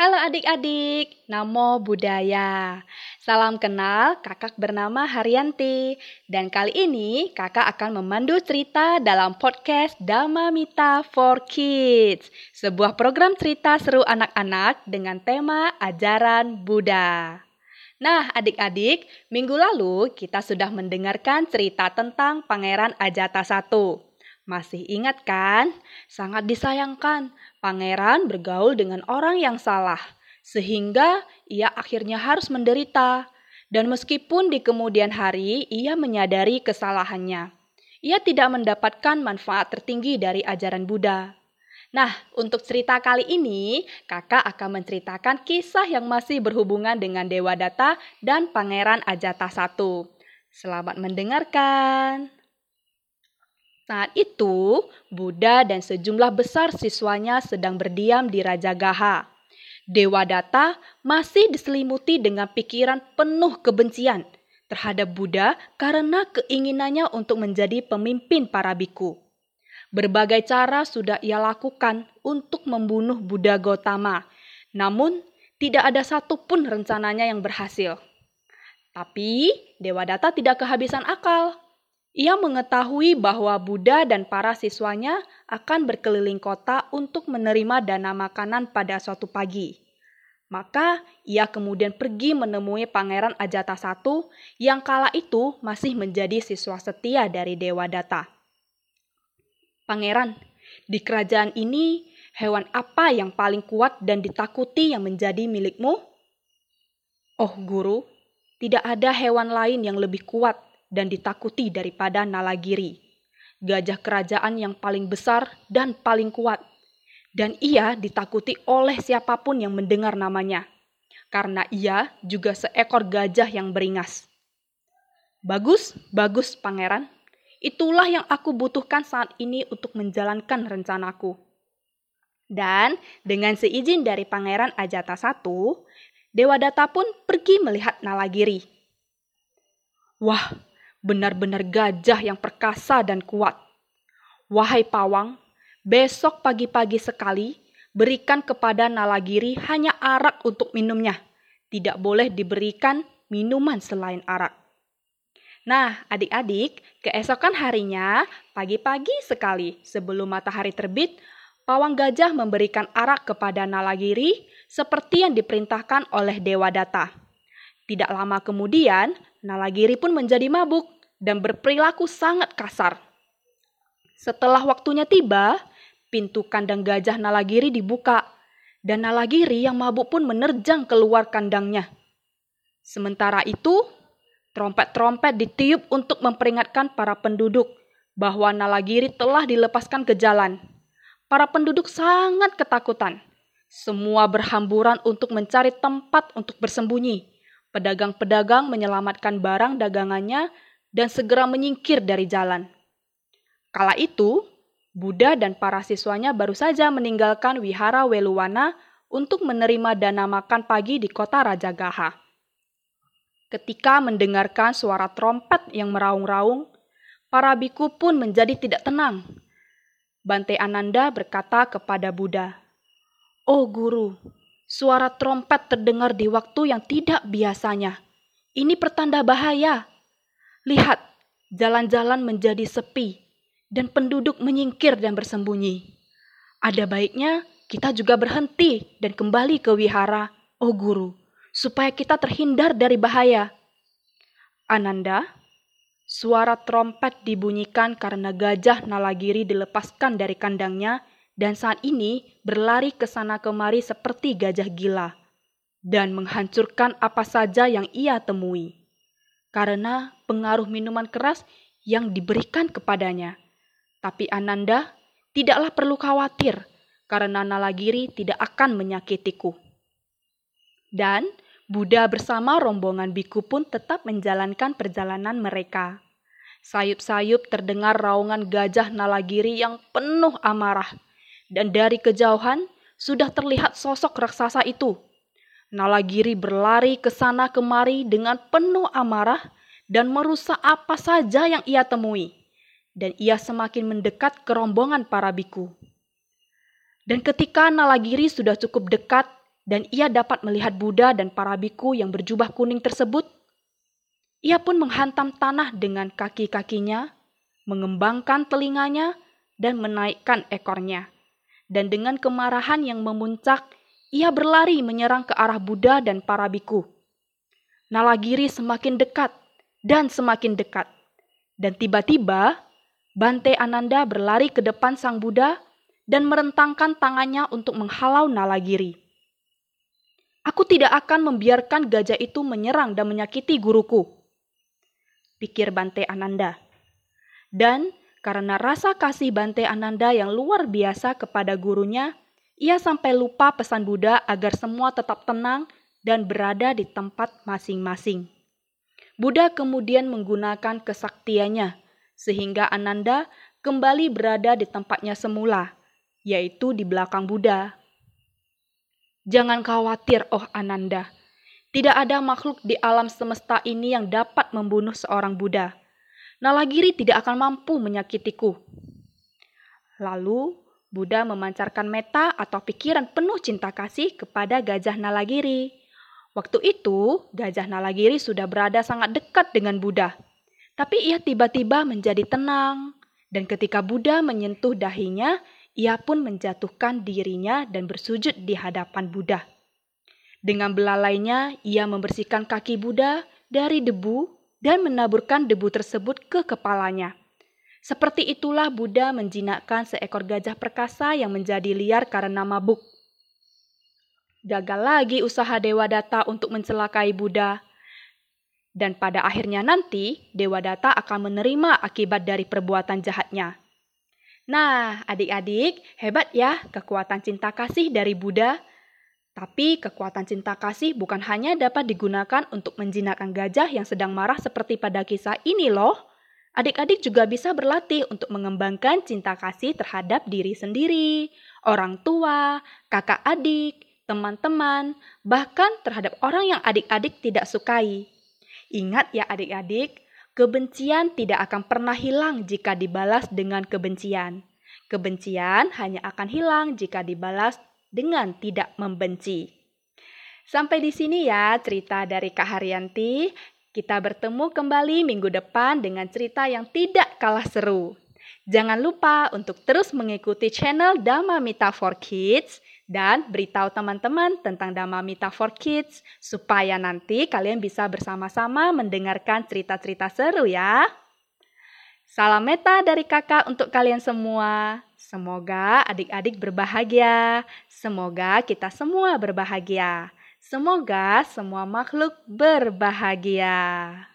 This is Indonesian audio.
Halo adik-adik, Namo Buddhaya. Salam kenal, kakak bernama Haryanti. Dan kali ini kakak akan memandu cerita dalam podcast Dhamma Mita for Kids. Sebuah program cerita seru anak-anak dengan tema ajaran Buddha. Nah adik-adik, minggu lalu kita sudah mendengarkan cerita tentang Pangeran Ajata I. Masih ingat kan? Sangat disayangkan, pangeran bergaul dengan orang yang salah, sehingga ia akhirnya harus menderita. Dan meskipun di kemudian hari ia menyadari kesalahannya, ia tidak mendapatkan manfaat tertinggi dari ajaran Buddha. Nah, untuk cerita kali ini, kakak akan menceritakan kisah yang masih berhubungan dengan Dewa Data dan Pangeran Ajata I. Selamat mendengarkan. Saat itu, Buddha dan sejumlah besar siswanya sedang berdiam di Raja Gaha. Dewa Data masih diselimuti dengan pikiran penuh kebencian terhadap Buddha karena keinginannya untuk menjadi pemimpin para biku. Berbagai cara sudah ia lakukan untuk membunuh Buddha Gautama, namun tidak ada satupun rencananya yang berhasil. Tapi Dewa Data tidak kehabisan akal. Ia mengetahui bahwa Buddha dan para siswanya akan berkeliling kota untuk menerima dana makanan pada suatu pagi. Maka ia kemudian pergi menemui Pangeran Ajata I yang kala itu masih menjadi siswa setia dari Dewa Data. Pangeran, di kerajaan ini hewan apa yang paling kuat dan ditakuti yang menjadi milikmu? Oh guru, tidak ada hewan lain yang lebih kuat dan ditakuti daripada Nalagiri, gajah kerajaan yang paling besar dan paling kuat. Dan ia ditakuti oleh siapa pun yang mendengar namanya, karena ia juga seekor gajah yang beringas. Bagus, bagus, pangeran. Itulah yang aku butuhkan saat ini untuk menjalankan rencanaku. Dan dengan seizin dari Pangeran Ajata I, Data pun pergi melihat Nalagiri. Wah, benar-benar gajah yang perkasa dan kuat. Wahai pawang, besok pagi-pagi sekali berikan kepada Nalagiri hanya arak untuk minumnya. Tidak boleh diberikan minuman selain arak. Nah, adik-adik, keesokan harinya, pagi-pagi sekali sebelum matahari terbit, pawang gajah memberikan arak kepada Nalagiri seperti yang diperintahkan oleh Dewa Data. Tidak lama kemudian, Nalagiri pun menjadi mabuk dan berperilaku sangat kasar. Setelah waktunya tiba, pintu kandang gajah Nalagiri dibuka dan Nalagiri yang mabuk pun menerjang keluar kandangnya. Sementara itu, trompet-trompet ditiup untuk memperingatkan para penduduk bahwa Nalagiri telah dilepaskan ke jalan. Para penduduk sangat ketakutan. Semua berhamburan untuk mencari tempat untuk bersembunyi pedagang-pedagang menyelamatkan barang dagangannya dan segera menyingkir dari jalan. Kala itu, Buddha dan para siswanya baru saja meninggalkan wihara Weluwana untuk menerima dana makan pagi di kota Raja Gaha. Ketika mendengarkan suara trompet yang meraung-raung, para biku pun menjadi tidak tenang. Bante Ananda berkata kepada Buddha, "Oh guru, Suara trompet terdengar di waktu yang tidak biasanya. Ini pertanda bahaya. Lihat, jalan-jalan menjadi sepi dan penduduk menyingkir dan bersembunyi. Ada baiknya kita juga berhenti dan kembali ke wihara, oh guru, supaya kita terhindar dari bahaya. Ananda, suara trompet dibunyikan karena gajah Nalagiri dilepaskan dari kandangnya dan saat ini berlari ke sana kemari seperti gajah gila dan menghancurkan apa saja yang ia temui karena pengaruh minuman keras yang diberikan kepadanya. Tapi Ananda tidaklah perlu khawatir karena Nalagiri tidak akan menyakitiku. Dan Buddha bersama rombongan biku pun tetap menjalankan perjalanan mereka. Sayup-sayup terdengar raungan gajah Nalagiri yang penuh amarah dan dari kejauhan sudah terlihat sosok raksasa itu. Nalagiri berlari ke sana kemari dengan penuh amarah dan merusak apa saja yang ia temui. Dan ia semakin mendekat ke rombongan para biku. Dan ketika Nalagiri sudah cukup dekat dan ia dapat melihat Buddha dan para biku yang berjubah kuning tersebut, ia pun menghantam tanah dengan kaki-kakinya, mengembangkan telinganya, dan menaikkan ekornya. Dan dengan kemarahan yang memuncak, ia berlari menyerang ke arah Buddha dan para biku. Nalagiri semakin dekat dan semakin dekat. Dan tiba-tiba, Bante Ananda berlari ke depan sang Buddha dan merentangkan tangannya untuk menghalau Nalagiri. Aku tidak akan membiarkan gajah itu menyerang dan menyakiti guruku, pikir Bante Ananda. Dan karena rasa kasih Bante Ananda yang luar biasa kepada gurunya, ia sampai lupa pesan Buddha agar semua tetap tenang dan berada di tempat masing-masing. Buddha kemudian menggunakan kesaktiannya sehingga Ananda kembali berada di tempatnya semula, yaitu di belakang Buddha. Jangan khawatir, oh Ananda. Tidak ada makhluk di alam semesta ini yang dapat membunuh seorang Buddha. Nalagiri tidak akan mampu menyakitiku. Lalu, Buddha memancarkan meta atau pikiran penuh cinta kasih kepada gajah Nalagiri. Waktu itu, gajah Nalagiri sudah berada sangat dekat dengan Buddha. Tapi ia tiba-tiba menjadi tenang. Dan ketika Buddha menyentuh dahinya, ia pun menjatuhkan dirinya dan bersujud di hadapan Buddha. Dengan belalainya, ia membersihkan kaki Buddha dari debu dan menaburkan debu tersebut ke kepalanya. Seperti itulah Buddha menjinakkan seekor gajah perkasa yang menjadi liar karena mabuk. Gagal lagi usaha Dewa Data untuk mencelakai Buddha. Dan pada akhirnya nanti, Dewa Data akan menerima akibat dari perbuatan jahatnya. Nah, adik-adik, hebat ya kekuatan cinta kasih dari Buddha. Tapi kekuatan cinta kasih bukan hanya dapat digunakan untuk menjinakkan gajah yang sedang marah seperti pada kisah ini loh. Adik-adik juga bisa berlatih untuk mengembangkan cinta kasih terhadap diri sendiri, orang tua, kakak adik, teman-teman, bahkan terhadap orang yang adik-adik tidak sukai. Ingat ya adik-adik, Kebencian tidak akan pernah hilang jika dibalas dengan kebencian. Kebencian hanya akan hilang jika dibalas dengan tidak membenci. Sampai di sini ya cerita dari Kak Haryanti. Kita bertemu kembali minggu depan dengan cerita yang tidak kalah seru. Jangan lupa untuk terus mengikuti channel Dama Mita for Kids dan beritahu teman-teman tentang Dhamma Mita for Kids supaya nanti kalian bisa bersama-sama mendengarkan cerita-cerita seru ya. Salam meta dari kakak untuk kalian semua. Semoga adik-adik berbahagia. Semoga kita semua berbahagia. Semoga semua makhluk berbahagia.